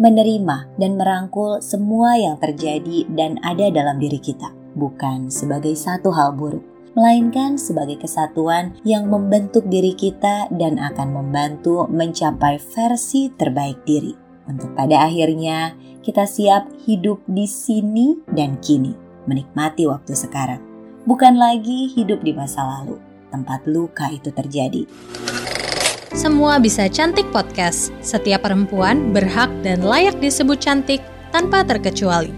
menerima dan merangkul semua yang terjadi dan ada dalam diri kita, bukan sebagai satu hal buruk, melainkan sebagai kesatuan yang membentuk diri kita dan akan membantu mencapai versi terbaik diri. Untuk pada akhirnya kita siap hidup di sini dan kini, menikmati waktu sekarang, bukan lagi hidup di masa lalu, tempat luka itu terjadi. Semua Bisa Cantik Podcast. Setiap perempuan berhak dan layak disebut cantik tanpa terkecuali.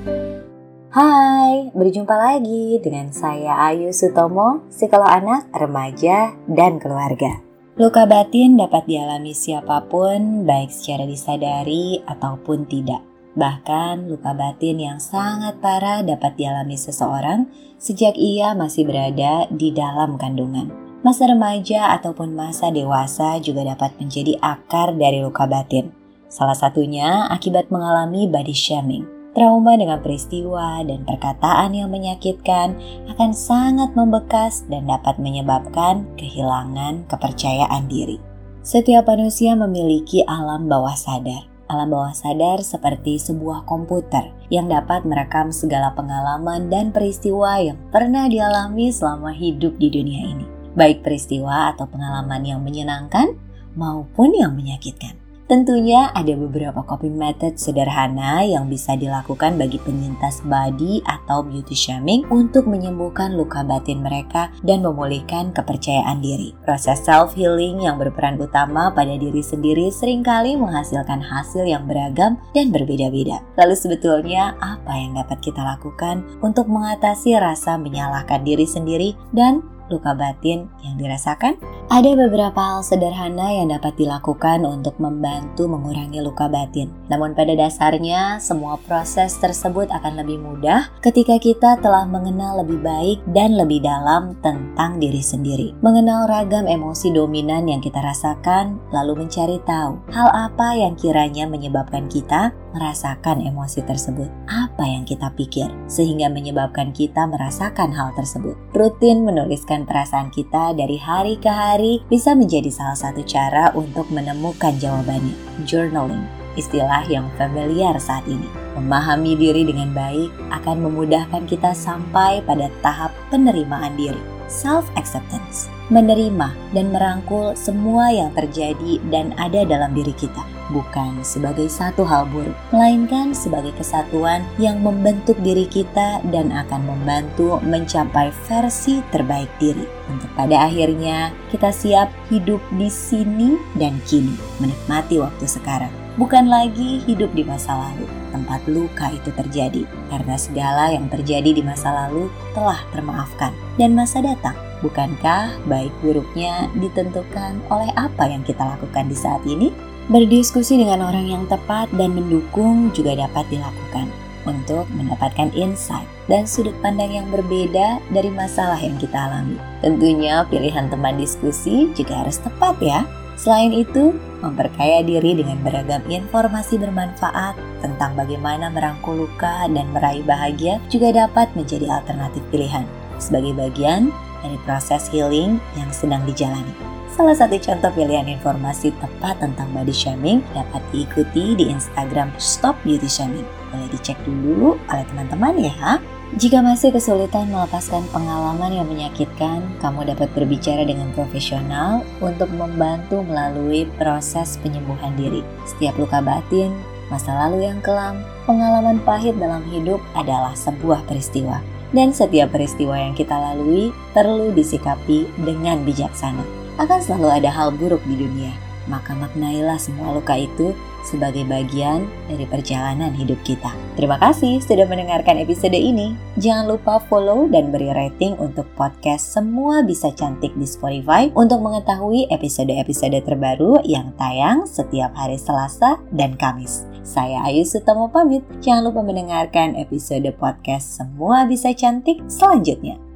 Hai, berjumpa lagi dengan saya Ayu Sutomo, psikolog anak, remaja, dan keluarga. Luka batin dapat dialami siapa pun, baik secara disadari ataupun tidak. Bahkan luka batin yang sangat parah dapat dialami seseorang sejak ia masih berada di dalam kandungan. Masa remaja ataupun masa dewasa juga dapat menjadi akar dari luka batin. Salah satunya akibat mengalami body shaming. Trauma dengan peristiwa dan perkataan yang menyakitkan akan sangat membekas dan dapat menyebabkan kehilangan kepercayaan diri. Setiap manusia memiliki alam bawah sadar. Alam bawah sadar seperti sebuah komputer yang dapat merekam segala pengalaman dan peristiwa yang pernah dialami selama hidup di dunia ini baik peristiwa atau pengalaman yang menyenangkan maupun yang menyakitkan. Tentunya ada beberapa coping method sederhana yang bisa dilakukan bagi penyintas body atau beauty shaming untuk menyembuhkan luka batin mereka dan memulihkan kepercayaan diri. Proses self healing yang berperan utama pada diri sendiri sering kali menghasilkan hasil yang beragam dan berbeda-beda. Lalu sebetulnya apa yang dapat kita lakukan untuk mengatasi rasa menyalahkan diri sendiri dan luka batin yang dirasakan? Ada beberapa hal sederhana yang dapat dilakukan untuk membantu mengurangi luka batin. Namun pada dasarnya, semua proses tersebut akan lebih mudah ketika kita telah mengenal lebih baik dan lebih dalam tentang diri sendiri. Mengenal ragam emosi dominan yang kita rasakan, lalu mencari tahu hal apa yang kiranya menyebabkan kita merasakan emosi tersebut. Apa yang kita pikir sehingga menyebabkan kita merasakan hal tersebut. Rutin menuliskan perasaan kita dari hari ke hari bisa menjadi salah satu cara untuk menemukan jawabannya. Journaling, istilah yang familiar saat ini. Memahami diri dengan baik akan memudahkan kita sampai pada tahap penerimaan diri, self-acceptance. Menerima dan merangkul semua yang terjadi dan ada dalam diri kita bukan sebagai satu hal buruk, melainkan sebagai kesatuan yang membentuk diri kita dan akan membantu mencapai versi terbaik diri. Untuk pada akhirnya kita siap hidup di sini dan kini, menikmati waktu sekarang. Bukan lagi hidup di masa lalu, tempat luka itu terjadi, karena segala yang terjadi di masa lalu telah termaafkan, dan masa datang Bukankah baik buruknya ditentukan oleh apa yang kita lakukan di saat ini? Berdiskusi dengan orang yang tepat dan mendukung juga dapat dilakukan untuk mendapatkan insight dan sudut pandang yang berbeda dari masalah yang kita alami. Tentunya pilihan teman diskusi juga harus tepat ya. Selain itu, memperkaya diri dengan beragam informasi bermanfaat tentang bagaimana merangkul luka dan meraih bahagia juga dapat menjadi alternatif pilihan sebagai bagian dari proses healing yang sedang dijalani. Salah satu contoh pilihan informasi tepat tentang body shaming dapat diikuti di Instagram Stop Beauty Shaming. Boleh dicek dulu oleh teman-teman ya. Jika masih kesulitan melepaskan pengalaman yang menyakitkan, kamu dapat berbicara dengan profesional untuk membantu melalui proses penyembuhan diri. Setiap luka batin, masa lalu yang kelam, pengalaman pahit dalam hidup adalah sebuah peristiwa. Dan setiap peristiwa yang kita lalui perlu disikapi dengan bijaksana akan selalu ada hal buruk di dunia. Maka maknailah semua luka itu sebagai bagian dari perjalanan hidup kita. Terima kasih sudah mendengarkan episode ini. Jangan lupa follow dan beri rating untuk podcast Semua Bisa Cantik di Spotify untuk mengetahui episode-episode terbaru yang tayang setiap hari Selasa dan Kamis. Saya Ayu Sutomo pamit. Jangan lupa mendengarkan episode podcast Semua Bisa Cantik selanjutnya.